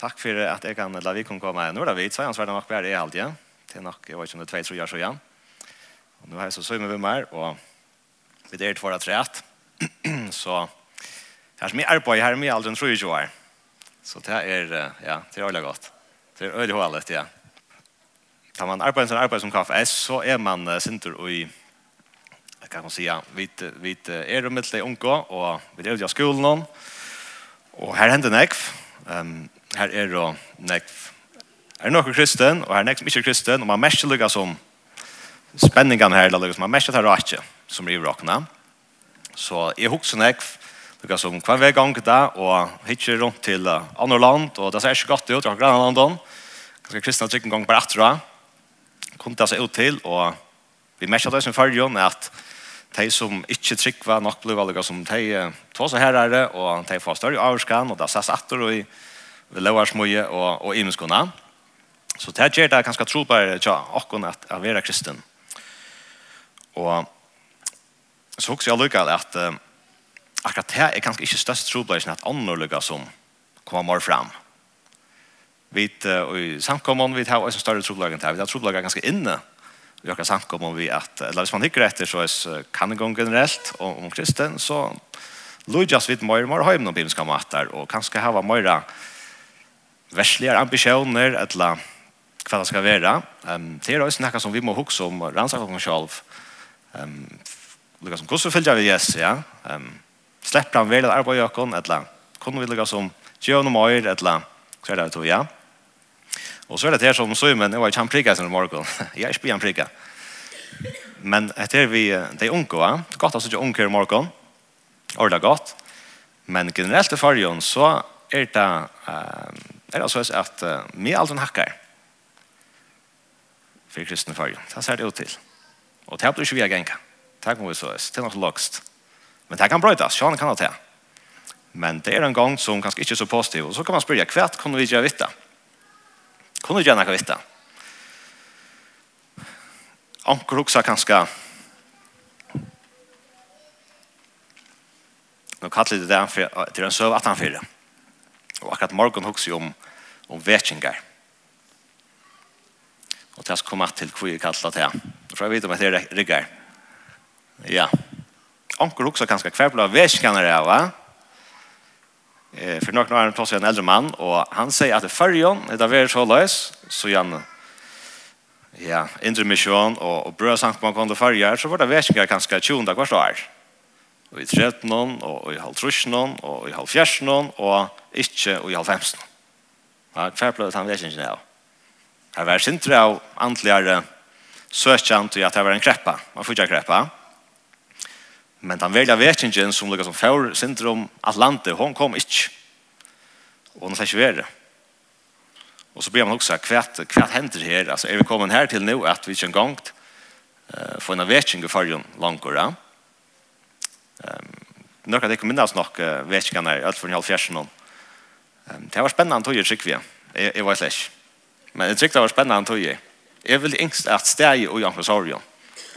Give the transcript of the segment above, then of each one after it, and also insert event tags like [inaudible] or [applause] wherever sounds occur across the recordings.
Takk for at jeg kan la vi kunne komme her. Nå er det vidt, så er han svært nok bare det alltid. Det er nok, jeg vet ikke om det er tveit, så gjør så igjen. Og nå har jeg så søy med meg, og vi er tvåra treet. [clears throat] så det er så mye arbeid her, mye aldri enn tror jeg ikke var. Så det er, ja, det er øyelig godt. Det er øyelig hålet, ja. Tar man arbeid som arbeid som kaffe S, så er man uh, sinter i, kan man sige, vi, vi er jo middelig unge, og vi er jo i skolen, og her hender nekv. Um, her er det nekv. Her er noen kristen, og her er nekv som ikke er kristen, og man mest lukka som spenningen her, eller man mest tar rake som river råkene. Så jeg husker nekv, lukka som hver vei gang da, og hittir rundt til andre land, og det ser ikke godt ut, jeg har grann London, ganske kristne trygg en gang bare atra, kom det seg ut til, og vi mest det som fargen, er at de som ikke trygg var nok blod, som de tog seg herre, og de får større avskan, og det ses etter, og vi lovar smøye og, og imenskona. Så det gjør det ganske tro på ja, akkurat at jeg vera kristen. Og så også jeg lykker at uh, akkurat det er ganske ikke størst tro på at andre lykker som kommer fram. Vi uh, i samkommene vi har også større tro på enn det. Vi har tro bare ganske inne vi har samkommene vi at, eller hvis man hikker etter så er kan det gå generelt om, om kristen, så Lujas vid mer mer hem någon bibelska matar och kanske hava mera verslige ambisjoner eller hva det skal være. Um, det er også noe som vi må huske om rannsaka oss selv. Um, lukka som hvordan følger vi Jesus, ja? Um, Slipper han vel at arbeid i åkken, eller kunne vi lukka som gjøvn noe mer, eller hva er det to, ja? Og så er det her som så, men jeg var ikke han prikket sin morgen. [laughs] jeg er ikke han prikket. Men etter vi, det er unge, ja? Det er Godt at så ikke unge i morgen. Ordet er godt. Men generelt i fargen så er det uh, er altså at uh, med alt den hakkar for kristne farge. Det ser det ut til. Og det blir ikke vi genka. Det kan vi så oss. Det er nok lagst. Men det kan brøytas. Sjån kan det. Men det er en gang som kanskje ikke er så positiv. Og så kan man spørre, hva kunne vi gjøre vitt? Kunne vi gjøre noe vitt? Anker også kanskje Nå kallar det det för det är en söv att han fyra. Og akkurat morgen hukser om, om vetjengar. Og til jeg skal komme til hva jeg kallet det her. Jeg tror jeg vet om at det er riggar. Ja. Anker hukser kanskje hver blå vetjengar er, va? Eh, for noen år er en eldre mann, og han sier at i fyrjon, det er vært så løs, så gjerne ja, indre misjon og, og brød sankt man kom til fyrjar, så var det vetjengar kanskje tjunda hver år. Ja og i tretnon, og i halvtrusjnon, og i halvfjersnon, og ikke og i halvfemsnon. Ja, hver det han vet ikke av. Her var sintre av antligare søkjant i at her var en kreppa, man får ikke kreppa. Men den velja vekingen som lukka som fjord sintre om Atlantet, hon kom ikkje. Og hon sier ikke være. Og så blir man også hva, hva hender her? Altså, er vi kommet her til nå at vi ikke en gang uh, får en veking i fargen langt, ja? Några av det kommer minnas alt for en halv fjersen halvfjärsen. Det var spennende tog jag tycker Jeg Jag var slik. Men jeg tyckte det var spennende tog jag. Jag vill ängst att stäga och jag sorg.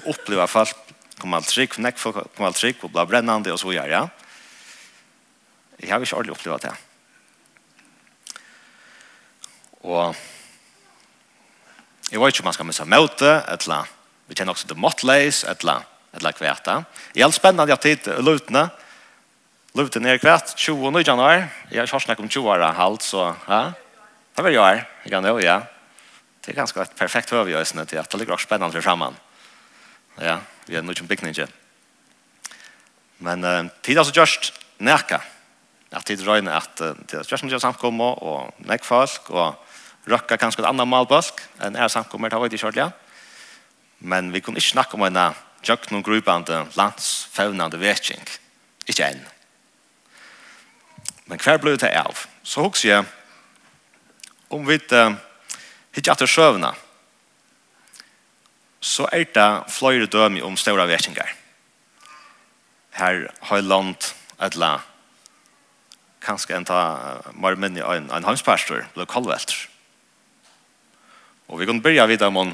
Uppleva folk kommer allt trygg, nek folk kommer allt trygg og blir brennande og så gjør Ja? Jeg har ikke ordentlig upplevt det. Og jeg vet ikke om man skal missa møte, etla, vi kjenner også det måttleis, etla, eller kväta. Det är allt spännande att titta och lutna. Luten är kvätt 20 januari. Jeg har snakket om 20 år halvt, så ja. Det vill jag. jeg kan jo, ja. Det er ganske et perfekt övergörelse til at det ligger også spennende for framman. Ja, vi är nog en big ninja. Men uh, tid er så gjørst näka. At tid röjna att det är just en samkomma og nekk folk og rökka kanskje et annet malbask enn er samkommer det har ikke kjørt, ja. Men vi kunne ikke snakke om en tjøkken grupande landsfevnande vetsing. Ikke enn. Men hver ble det av? Så hos jeg om vi uh, ikke etter søvna så er det flere dømi om større vetsninger. Her har jeg land et la kanskje en ta mer marmenn en, en hansparstor ble kallvelter. Og vi kan begynne videre om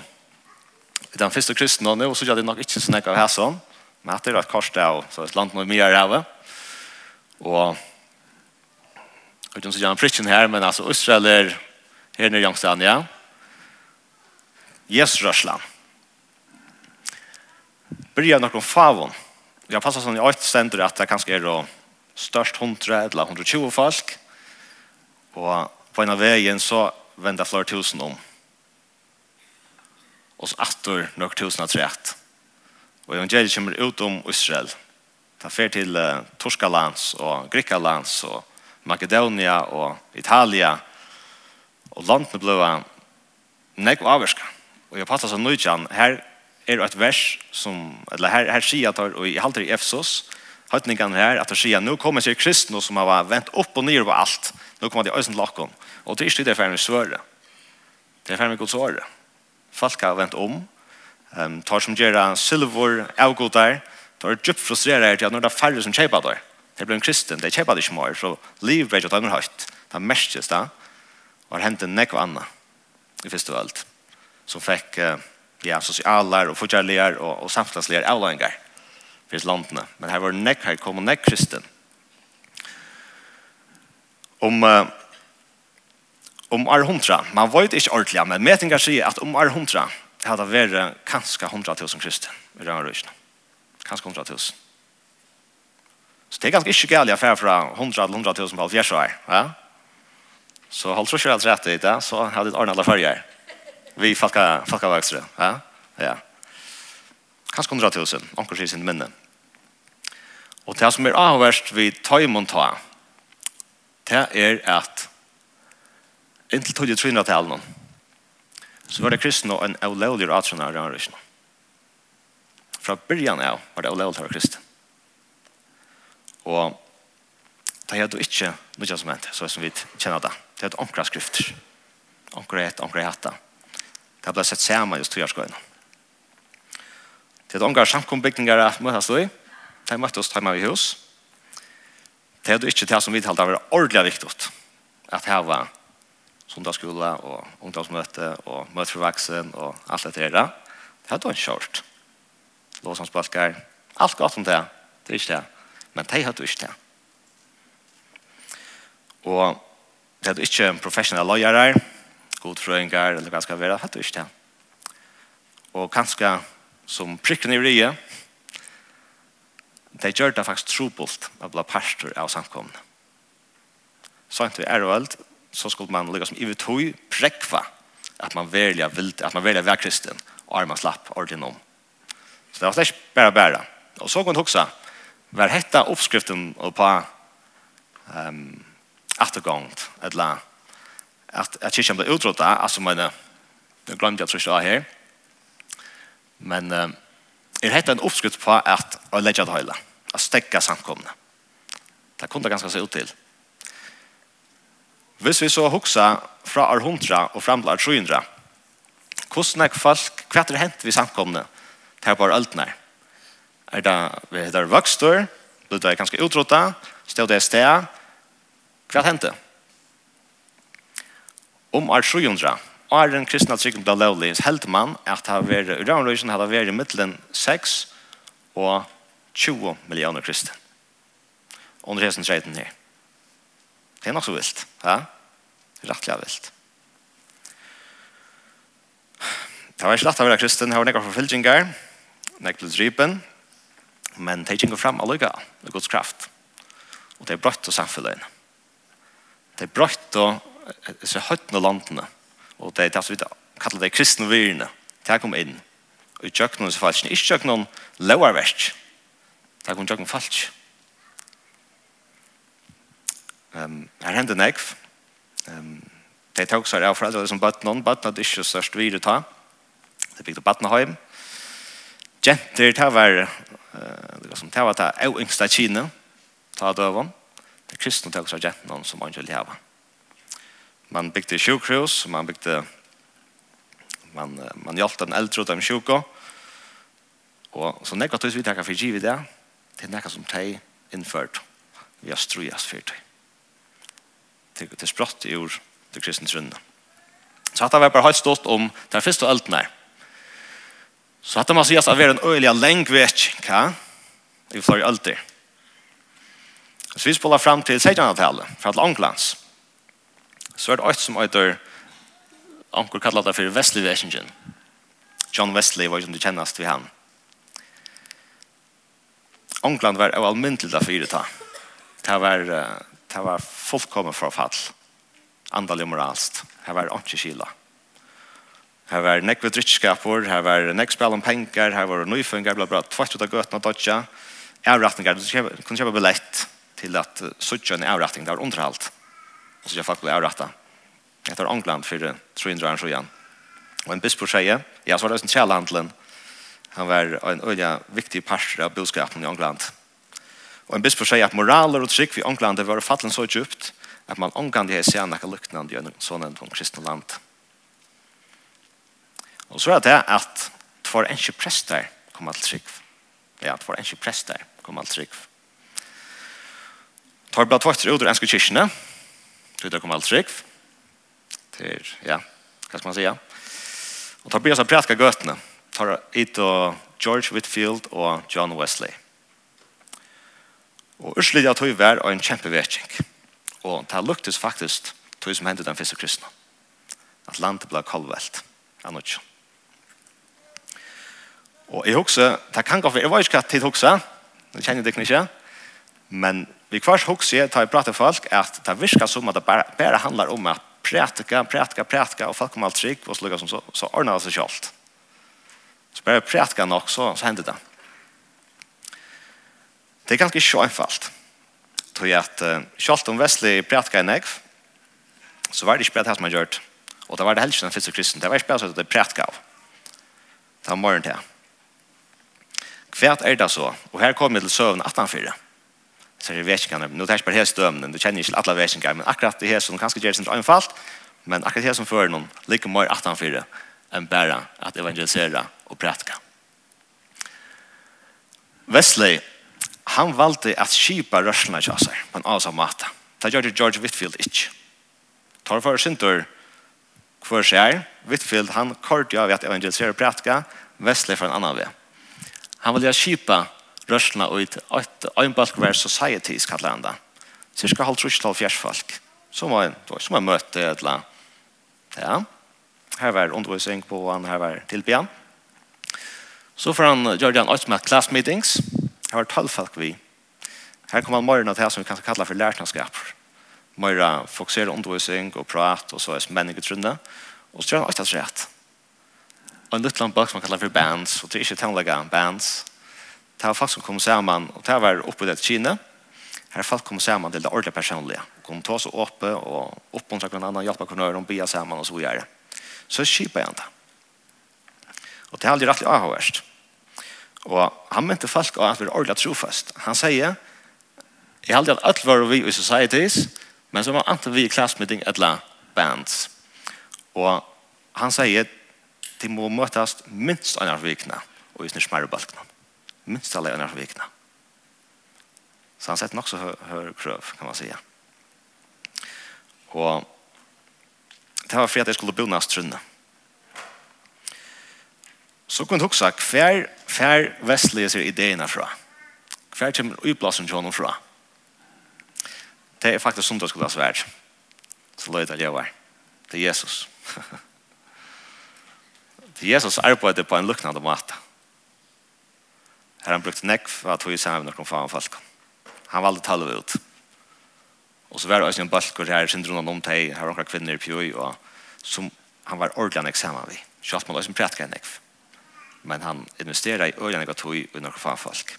i den første kristne, og så gjør det nok ikke sånn jeg har sånn, men etter at korset er så et land noe mye er av. Og jeg vet ikke om jeg har prikken her, men altså Israel er her nere i Jangstein, ja. Jesus Røsland. Byrja nok om favon. Jeg passer sånn i alt stender at det kanskje er størst 100 eller 120 folk. Og på en av veien så vender flere tusen om og så atter nok tusen av trett. Og evangeliet kommer ut om Israel. Ta fer til uh, Torskalands og Grikalands og Makedonia og Italia og landene ble nekk og avverska. Og jeg passer så nøytjan, her er et vers som, eller her, her sier at, og jeg halter i Efsos, høytningene her, at det sier, nå kommer seg kristne som har vent opp og ned på alt. Nå kommer de øyne til lakken. Og det er ikke det er ferdig med svøre. Det er ferdig med Guds året. Folk har vent om. Um, tar som gjør silver, avgodar. Tar djupt frustrerere til at når det er færre som kjøper der. Det blir en kristen, det kjøper det ikke mer. Så liv er ikke at de har høyt. Det er mest det. Og har hentet nekva anna i første veld. Som fikk uh, ja, sosialer og fortjærligere og, og samfunnsligere avløyngar for landene. Men her var nekk, her kom nekk kristen. Om uh, om år hundra. Man vet ikke ordentlig, men metingar sier at om år hundra hadde vært kanskje hundra tusen kristen i Rønnerøysene. Kanskje hundra tusen. Så det er ganske ikke gærlig affær fra hundra til hundra tusen på halvfjerds år. Ja? Så holdt ikke alt rett i det, så hadde det ordnet alle farger. Vi falka, falka vaksere. Ja? Ja. Kanskje hundra tusen, omkring sier sin minne. Og det som er avhverst vi tar imot ta, det er at inntil tog jeg trinna til noen, så var det kristne og en avlevlig ratsjon av rannrysene. Fra byrjan av var det avlevlig av kristne. Og det er jo ikke noe som hent, så som vi kjenner det. Det er et omkra skrifter. Omkra et, omkra hatta. Det ble sett sammen just togjarskøyene. Det er et omkra samkombygninger at møttes i. Det er møttes hjemme i hus. Det er jo ikke det som vi talte av er ordentlig viktig at her var sundagsskola og ungdomsmøte og møte for vaksen og alt det der. Det hadde en kjørt. Låsamsbalkar, Alt godt om det. Det er ikke det. Men det hadde ikke det. Og det hadde ikke professionelle løyere, godfrøyngar eller hva det skal være, hatt det ikke det. Og kanskje som prikken i rige, det gjør det faktisk trobult å bli parter av samkomne. Sånn at vi er og alt, så skulle man lyckas som i tog at att man välja vilt att man välja vara kristen och man slapp ordin om. Så det var slash bara bara. Och så kan du också var hetta uppskriften och på ehm um, återgångt att la att att kyrkan blev utrota alltså men jag glömde tror trycka här. Men um, er hetta en uppskrift på att lägga det hela. Att stäcka samkomna. Det kunde ganska se ut till. Hvis vi så hoksa fra år 100 og fram til år 300, hvordan er folk, hva er hent vi samkomne til på øldene? Er det vi heter vokster, blir det ganske utrota, stod det sted, hva hent det? Om år og er den kristna tryggen ble lovlig, held man at det har vært, i røvnløysen har vært i middelen 6 og 20 millioner kristne. Under hesten 13 her. Det er nok så vilt. Ja? Rettelig vilt. Det var ikke lett å være kristen. Det var nekka forfølgjengar, nekka til drypen, men det gikk fram av lykka, med Guds kraft. Og det er brøtt og samfunnet. Det er brøtt og så høytene landene. Og det er det som vi kallar det kristne virene. Det er kommet inn. Og i kjøkkenen så falsk. Ikke kjøkkenen lovarverk. Det er kommet kjøkkenen falsk. Um, her hendte nekv. Um, de tok seg av foreldre som bøtt noen. Bøtt noen ikke størst videre ta. De bygde Batnaheim. Jenter, det var uh, liksom, det var det av yngste kine. Ta døven. Det kristne tok seg av jentene som man ikke leve. Man bygde sjukhus, man bygde man, man hjalp den eldre og dem sjuka. Og så nekva tog vi takk for givet det. Det er nekka som de innført. Vi har strujas fyrt det til, til sprått i ord til kristens runde. Så hatt dette var bare helt stått om den første ølten her. Så hatt dette må sies at det er en øyelig lengvekking, hva? I flere ølter. Så vi spoler frem til 1600-tallet, fra til Anglands. Så er det alt som heter, Anker kallet det for Wesley Vekingen. John Wesley var som du kjennast vi han. Angland var av jo da for ta. Det var det var fullkommen forfall. Andal og moralst. Det var ikke kila. Her var nekve drittskaper, her var nekve spil om penger, her var nøyfungar, bla bla, tvart ut av gøtene og dodja. Avretninger, du kunne kjøpe billett til at suttja en avretning, det var underhalt. Og så kjøpe folk ble avretta. Det var England for 300 år siden. Og en bispor sier, ja, så var det en kjælhandelen. Han var en øyla viktig parter av budskapen i England. Og en bispor sier at moraler og trygg vi ånglande var fattelen så djupt at man ånglande her ser nekka luktnande gjennom sånn enn kristne land. Og så er det at tvår enskje prester kom alt trygg. Ja, tvår enskje prester kom alt trygg. Tar blad tvart ut ur enske kyrkene, det kom alt trygg. Til, ja, hva skal man si, ja. Og tar bygget seg prætka gøtene. Tar ut og George Whitfield og John Wesley. Og urslit av tog vær og en kjempevetjeng. Og det luktes faktisk tog som hendte den første kristne. At landet ble kolvelt. Jeg nå ikke. Og jeg husker, det kan gå for, jeg var ikke hva tid husker, det kjenner jeg ikke, men vi kvars husker, jeg tar jeg prater folk, at det virker som at det bare, bare handler om at prætika, prætika, prætika, og folk kommer alt trygg, og så, lukker som så, så ordner det seg selv. Så bare prætika nok, så, så hender det. Det er ganske ikke einfalt. Tror jeg at uh, selv om Vestli prætka en egg, så var det ikke prætka som han gjør. Og det var det helst den første kristen. Det var ikke prætka som det prætka av. Det var morgen til. Kvært er det så. Og her kom vi til søvn 18-4. Så er det vekkingarna. Nå tar jeg bare hele støvnen. Du kjenner ikke alle vekkingar. Men akkurat det her som kanskje gjør det ikke einfalt, men akkurat det her som fører noen like mer 18-4 enn bare at evangelisere og prætka. Wesley han valgte at skipa rørsene til seg på en avsatt måte. Det gjør det George Whitfield ikke. Tar for sin tur hver seg Whitfield han kort av at evangelisere prætka, Wesley for en annan vei. Han ville skipa rørsene ut et øynbalkvær society, kallar han det. Cirka halvt russtal fjersfolk. Som var, som var møte det eller Ja. Her var undervisning på han, her var tilbyen. Så får han gjør han også med class meetings. Det var tolv folk vi. Her kom all morgen til det som vi kan kalla for lærtanskaper. Møyra fokuserer undervisning og prat og så er menningetrunne. Og så gjør han alt hans rett. Og en liten bak som man kallar for bands, og det er ikke tannlega bands. Det var folk som kom sammen, og det var oppe i det kine. Her folk kom sammen til det ordentlige personlige. Kom ta seg oppe, og oppmuntra hverandre annan, hjelpa hverandre, og bia sammen og så gjør det. Så kjipa jeg det. Og det er aldri rettelig avhåverst. Og han mente folk at vi er ordentlig trofast. Han sier, jeg halde at alt var vi i societies, men så var antall vi i klassmeeting eller bands. Og han sier, de må møtes minst en av vikene, og i snittsmære balkene. Minst alle en av vikene. Så han sett nok så høyre krøv, kan man säga. Og det var for at jeg skulle bo næst trunnet så kunne jeg huske hver, hver vestlige ser ideene fra. Hver kommer utplassen til honom fra. Det er faktisk sånn det skulle ha svært. Så løy det jeg var. Det er Jesus. det er Jesus arbeidet på en luknande måte. Her han brukte nekk for at hun sammen med noen faen folk. Han valgte tallet ut. Og så var det også en balkor her, syndronen om teg, her var noen kvinner i pjøy, og som han var ordentlig eksamen vi. Kjøtt man også en prætka nekk for men han investerer i øyne og tog i noen faen folk.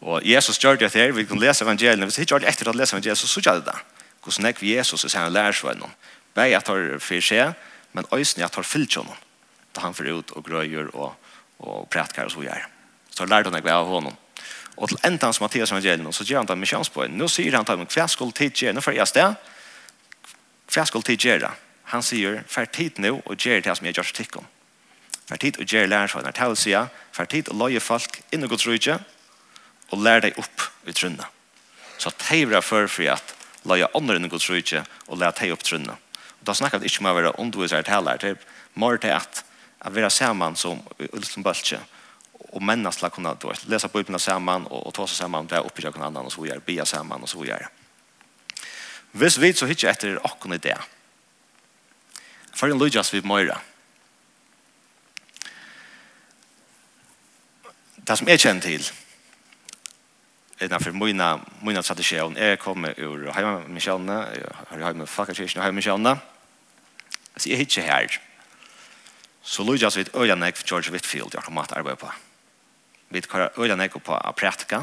Og Jesus gjør det her, vi kan lese evangeliet, hvis jeg gjør det etter å lese evangeliet, så så gjør det da. Hvordan er Jesus og sier han lærer seg noen? Begge at han fyrer seg, men øyne at han fyller seg noen. Da han får ut og grøyer og, og prætker og så gjør. Så lærte han ikke av honom. Og til enda hans Mattias evangeliet, så gjør han det med kjønnsbøyen. Nå sier han til ham, hva skulle tid gjøre? Nå får jeg sted. Hva skulle tid gjøre? Han sier, fær tid nå og gjør det som jeg gjør til tikkene. Fær tid å gjøre lærer fra nærtelsida, fær tid å løye folk inn og godtrykje, og lære deg opp i trunnet. Så det er for at løye andre inn og godtrykje, og lære deg opp trunnet. Og da snakker vi ikke om å være underviser til her, det er mer til at å være sammen som ulsen bøltje, og mennene skal kunne lese bøyblene sammen, og, og ta seg sammen, og det er oppbygget noen annen, og så gjør, bia sammen, og så gjør. Hvis vi så hittar etter åkken i det, for en løyjas vi møyre, det som jeg kjenner til, innanfor mina, mina tradisjon, jeg kommer ur heimamisjonene, jeg har med fakkakirken og heimamisjonene, så jeg er ikke her. Så lå jeg så vidt øyene for George Whitfield, jeg har til arbeid på. Vi har øyene på å prætke,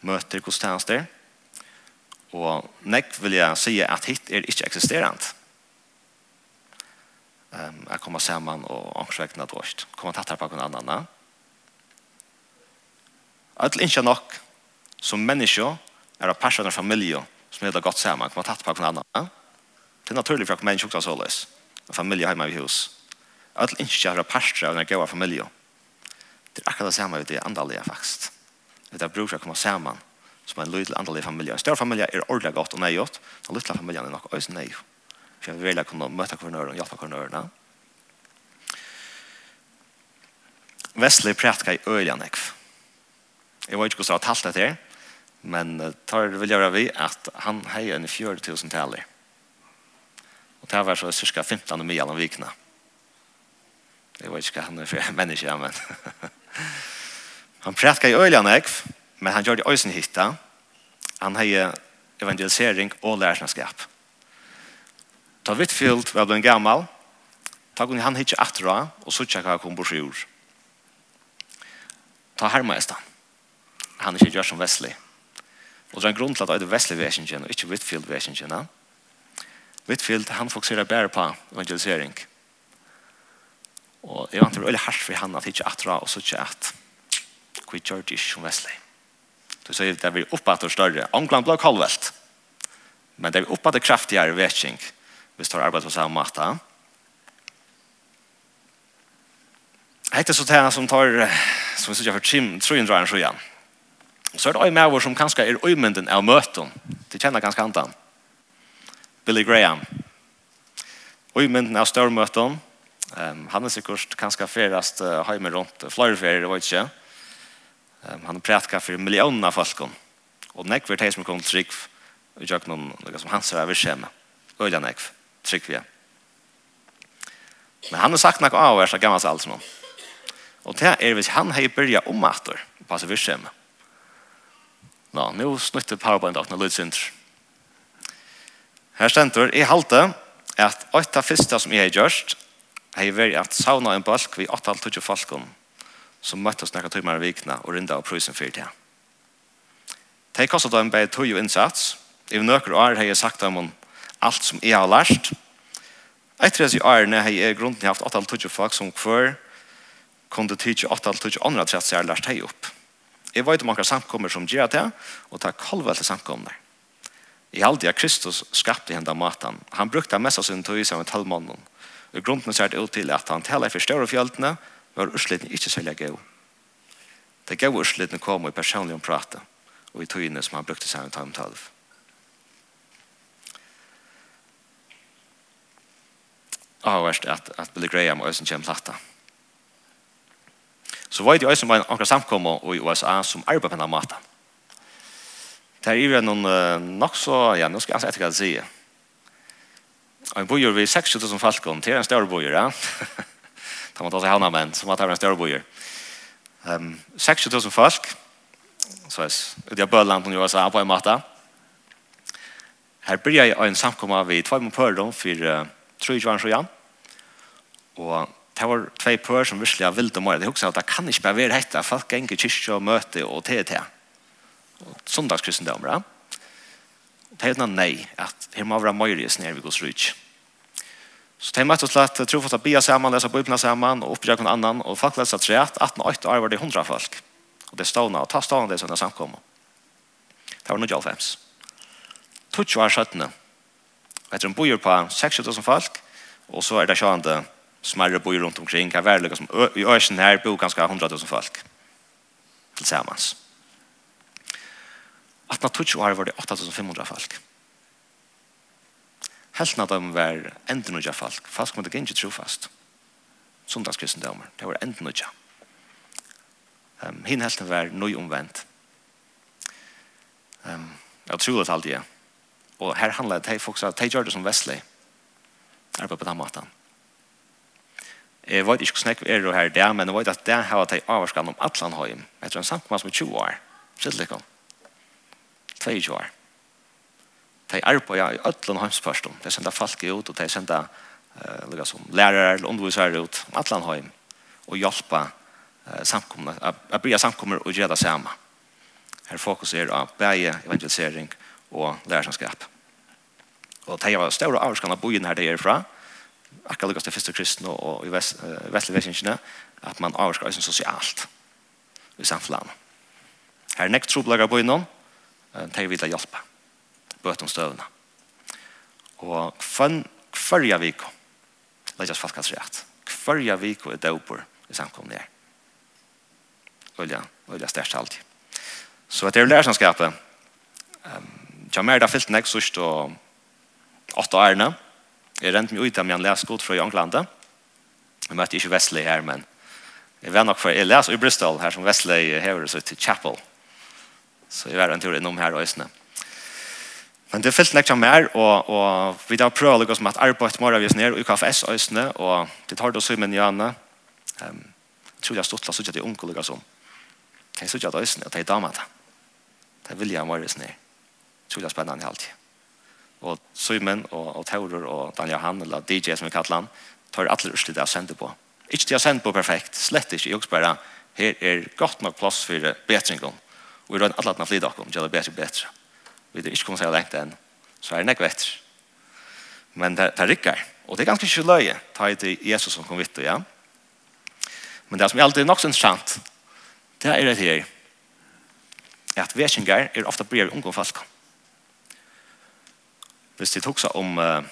møter godstjenester, og nek vil jeg si at hit er ikke eksisterende. Um, jeg kommer sammen og ångsvekkene dårst. Kommer tatt her på noen annen, Alt ikke nok som menneske er av personer og familie som er det godt sammen, kan man tatt på hverandre annet. Ja? Det er naturlig for at menneske også er såles. En familie hjemme i hus. Alt ikke er av personer og en gode familie. Det er akkurat det samme ved det andalige faktisk. Det er bror for å komme sammen som en lydel andalig familie. En større familie er ordentlig godt og nøyot. En lydel familie er nok også nøy. For jeg vil kunne møte hverandre og hjelpe hverandre. Ja? Vestlig prætka i øylanekv. Jeg vet ikke hvordan jeg har talt dette her, men tar vil gjøre vi at han heier en i 4000 taler. Og det var så cirka 15 mye av vikene. Jeg vet ikke hva han er for [laughs] menneske, men [laughs] han prætka i øyland ekv, men han gjør det øysen hitta. Han heier evangelisering og lærersneskap. Ta Whitfield var en gammal, ta gunni han hitje atra, og så tjekka hva kom på sjur. Ta hermaestan han er ikke gjør som Wesley. Og det er en grunn til at det er Wesley-vesingen og ikke Whitfield-vesingen. Whitfield, han fokuserer bare på evangelisering. Og jeg vant det var veldig hardt for han at ikke atra og så ikke at vi gjør det ikke som Wesley. Så sier det blir oppad og større. Angland ble kallvelt. Men det blir oppad og kraftigere vesing hvis du har arbeidet på samme måte. Hette så til som tar, som vi sier for Trim, tror jeg drar en sjøen. Så er det en maver som kanskje er øymynden av møten. Det kjenner ganske antan. Billy Graham. Øymynden av størmøten. Um, han er sikkert kanskje ferast uh, heimer rundt flere ferier, det var ikke. Um, han prætka for millioner av folk. Og nekver teg som kom trygg og gjør noen noe som hans er av virkjemme. Øyla nekv, trygg vi er. Men han har sagt noe av hver så gammel alt som han. Og det er hvis han har byrja om atter, passe virkjemme Nå, nå snutter PowerPoint-dokene litt lydsynder. Her stender, jeg halte at åtta det første som jeg har gjort, har vært at sauna en balk vi åtta alt tog falken som møttes noen timer i vikene og rinda av prøysen for det. Det kostet dem bare tøy og innsats. I nøkker år har jeg sagt dem om alt som jeg har lært. Etter disse årene har jeg grunden haft åtta alt tog folk som før kunne tige åtta alt tog andre trett seg lært hei opp. Jeg vet om akkurat samkommer som gjør det, og tar kalvet til samkommer. I halde at Kristus skapte henne maten. Han brukte mest av sin tøy som en talmannen. Og grunnen ser det ut til at han taler for større fjeltene, var ursliten ikke særlig god. Det gav ursliten kom i personlig om prate, og i tøyene som han brukte seg en talmannen. Avhverst at, at Billy Graham og Øysen kommer til Så var det jo som var en akkurat samkommet i USA som arbeid på denne maten. Det er jo noen nok så, ja, nå skal jeg etter hva det sier. Og en bojer ved 60 000 falkon, det er en større bojer, ja. [laughs] Da man ta seg havna menn, at det er en større bojer. Um, 60 000 folk, så er det er bøland på USA på en maten. Her blir jeg en samkommet ved tvei mot pørdom for uh, 3 år siden. Og det var två pör som jag vill de. Det också att det kan inte bara vara detta folk gänger kyrka och möte och te te. Söndagskristendom, ja? Det är nej att det måste vara möjligt när vi går ut. Så det måste slett tro för att bia samman läsa bibeln samman och uppdrag någon annan och faktiskt läsa tre 18 och 8 år var det 100 folk. Och det ståna och ta ståna det såna samkomma. Det var nog jag fems. Tutsch var skötna. Jag tror en bojur på 6 000 folk, og så er det sjående smärre bor runt omkring kan värliga liksom i ösen här bor ganska hundratusen folk tillsammans. Att när tutsch år var det 8500 folk. Hälften av dem var ändnuja folk. Folk kom det tro fast. Sundagskristendömer. Det var ändnuja. Um, Hinn hälften var nöj omvänt. Um, jag tror att allt det. Och här handlade det här folk som att det gör det som Wesley. Arbetar på den maten Jeg vet ikke hvordan jeg er her det, men jeg vet at det har vært avvarskan om Atlanheim Jeg etter en samkommende som er 20 år. Sitt litt om. 22 år. De arbeider i Atlanheimsparsten. De sender folk ut, og de sender uh, lukka som lærere eller undervisere ut om Atlanheim og hjelper uh, samkommende, å bli samkommer og gjøre det samme. Her fokus er av bæge, evangelisering og lærerskap. Og de har større avvarskan av bojen her de er fra, og akkurat lukkast det første kristne og i vestlige vestingene, at man avskar oss sosialt i samfunnet. Her er nekt trobelager på innom, det er videre hjelp, bøte om støvnene. Og kvann kvarja viko, oss falkast rett, kvarja viko er døper i samkomne her. Olja, olja størst alltid. Så det er lærsanskapet, um, jeg mer da fyllt nek sørst og åtta ærene, Jeg rent meg ut av min lesgod fra Englandet. Jeg møtte ikke Wesley her, men jeg vet nok for, jeg leser i Bristol her som Wesley hever seg til Chapel. Så jeg var en tur innom her øsene. Men det fyllt nekta mer, og, og vi da prøver å lukke oss med at arbeid morgen vi oss ned i KFS øsene, og det tar det også i min jane. Um, jeg tror jeg har stått til å sitte til unge lukke oss om. Jeg sitter til øsene, og det er damer det. Det vil jeg morgen vi oss ned. Det tror jeg er spennende alltid og Simon og, og Taurer og Daniel Johan, eller DJ som vi kallar han, tar alle røst det jeg sender på. Ikke det jeg sender på perfekt, slett ikke. Jeg bare, her er godt nok plass for betringen. Og vi rønner alle at man flyt dere om, gjør det bedre og bedre. Vi er ikke kommet seg lengt enn, så er det ikke bedre. Men det, det rikker. Og det er ganske ikke løye, ta i til Jesus som kom vidt, ja. Men det som er alltid nok så interessant, det er det her. At vetringar er ofte brev i ungdomfalskene. Hvis de tok seg om uh,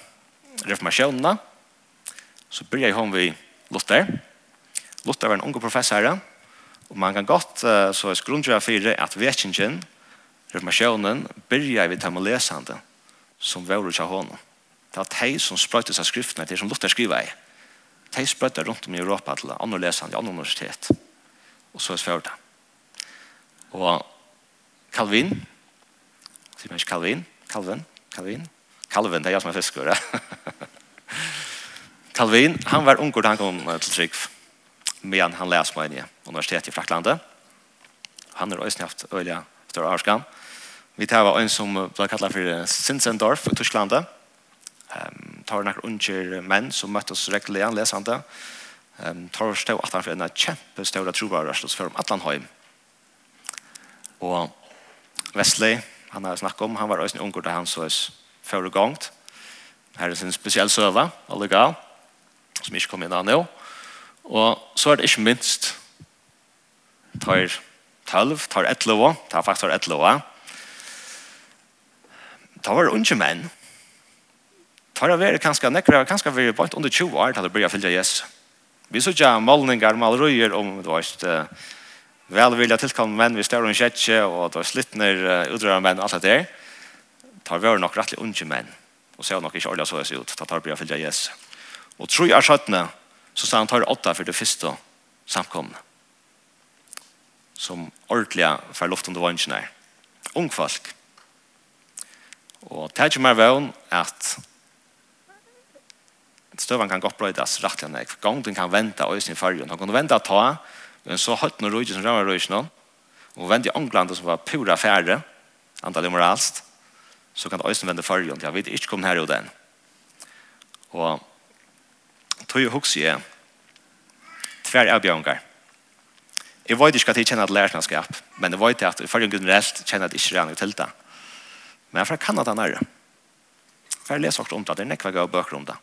reformasjonene, så byrja jeg om vi Luther. Luther var en unge professor her, og man kan godt uh, så er grunnkjøret fire at vekkingen, reformasjonen, byrja vi ta med det, som vore ikke av hånden. Det var de som sprøyte seg skriftene, til, som Luther skriver i. De sprøyte rundt om i Europa til andre lesende i andre universitet. Og så er det det. Og Calvin, sier man ikke Calvin, Calvin, Calvin, Calvin, det er jeg som er fisker. [laughs] Calvin, han var ungur da han kom til Trygg. Men han les på en universitet i Fraklandet. Han er også haft øyelig større avskan. Vi tar var en som ble kallet for Sinsendorf i Tysklandet. Um, tar noen unger menn som møttes regulæren lesende. Um, tar stå at han for en kjempeståre trobarørsels for Atlanheim. Og Wesley, han har snakket om, han var også en unger da han så oss før gongt. Her er en spesiell søve, alle gal, som ikke kom inn av nå. Og så er det ikke minst tar 12, tar 11, tar faktisk tar 11. Da var det unge menn. Tar det være kanskje nekker, det kanskje vi bare under 20 år til å begynne å fylle Jesus. Vi så ikke målninger, malerøyer, om det var ikke velvilja tilkommende menn, vi større og kjetje, og det var slittner, utrørende menn, alt det der tar vi nok rettelig unge menn, og ser nok ikke ordentlig så jeg ser ut, tar vi å fylle Jesus. Og tror jeg skjøttene, så sa han tar åtta for det første samkomne, som ordentlig for luft under vannsjen er. Ung folk. Og det er ikke mer vøn at støvann kan godt brøydes rettelig nek. Gångden kan vente og i sin fargen. Han kan vente å ta, men så høyt noen røyde som rammer røyde noen, og vente i England som var pura færre, antall moralst, så kan det også vende fargen. Jeg vet ikke om her og den. Og tog jeg hokse jeg tver avbjørnger. Jeg vet ikke at jeg kjenner at lærerskap, men jeg vet at i fargen generelt kjenner at jeg ikke regner til det. Men jeg kan fra Kanada nærre. For jeg leser også om det. Det er nekva gav bøker om det.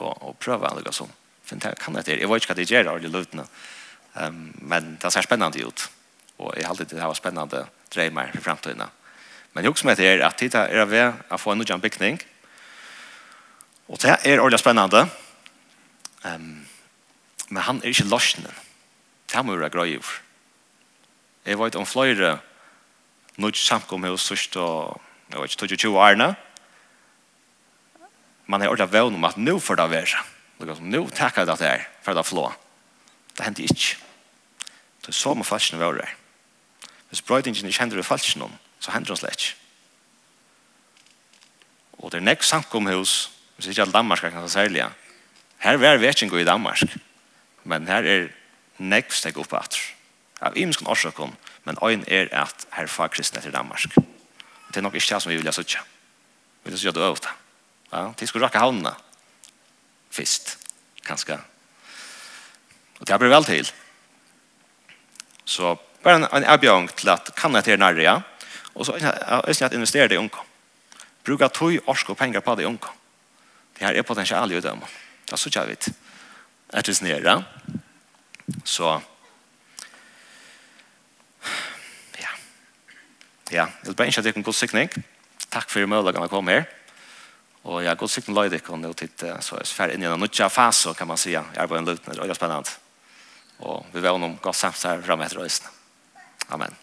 Og, og prøver alle gav sånn. Fint jeg kan det. Jeg vet ikke at jeg gjør det, de løvdene. Um, men det ser spennende ut. Og jeg har alltid det her spennende dreimer for fremtiden. Men jeg husker meg til at det er ved å få en nødjan bygning. Og det er ordentlig spennende. Um, men han er ikke løsningen. Det må være grøy over. Jeg vet om flere nødt samkomhus sørst og jeg vet ikke, 22 årene. Man er ordentlig vevn om at nå får det være. Nå takker jeg det her for det flå. Det hender ikke. Det er så med falskene vi. Hvis brøydingen ikke hender det falskene om, så hender det slett. Og det er nekk samkomhus, hvis ikke alle Danmark kan særlig, her er vi ikke i Danmark, men her er nekk steg oppe at, Av imenskene årsøkken, men øyn er at her fag kristne til Danmark. Det er nok ikke det som vi vil ha suttje. Vi vil suttje det øvda. Ja, de skulle rakke havnene Fist, kanskje. Og det har blitt vel til. Så bare en, en erbjørn til at kan jeg til nærre, ja? Og så er det at investere det i unge. Bruka tog, orsk og penger på det i unge. Det her er potensialet i dem. Det er så ikke jeg vet. Etter sin. Så ja. Ja, det er bare ikke at jeg kan god sikning. Takk for muligheten å komme her. Og jeg har god sikning løyde ikke, og nå titt, så er jeg ferdig inn i en nødja fase, kan man si. Jeg er på en løyde, og det er spennende. Og vi vil ha noen godt samt her fremme etter øyne. Amen.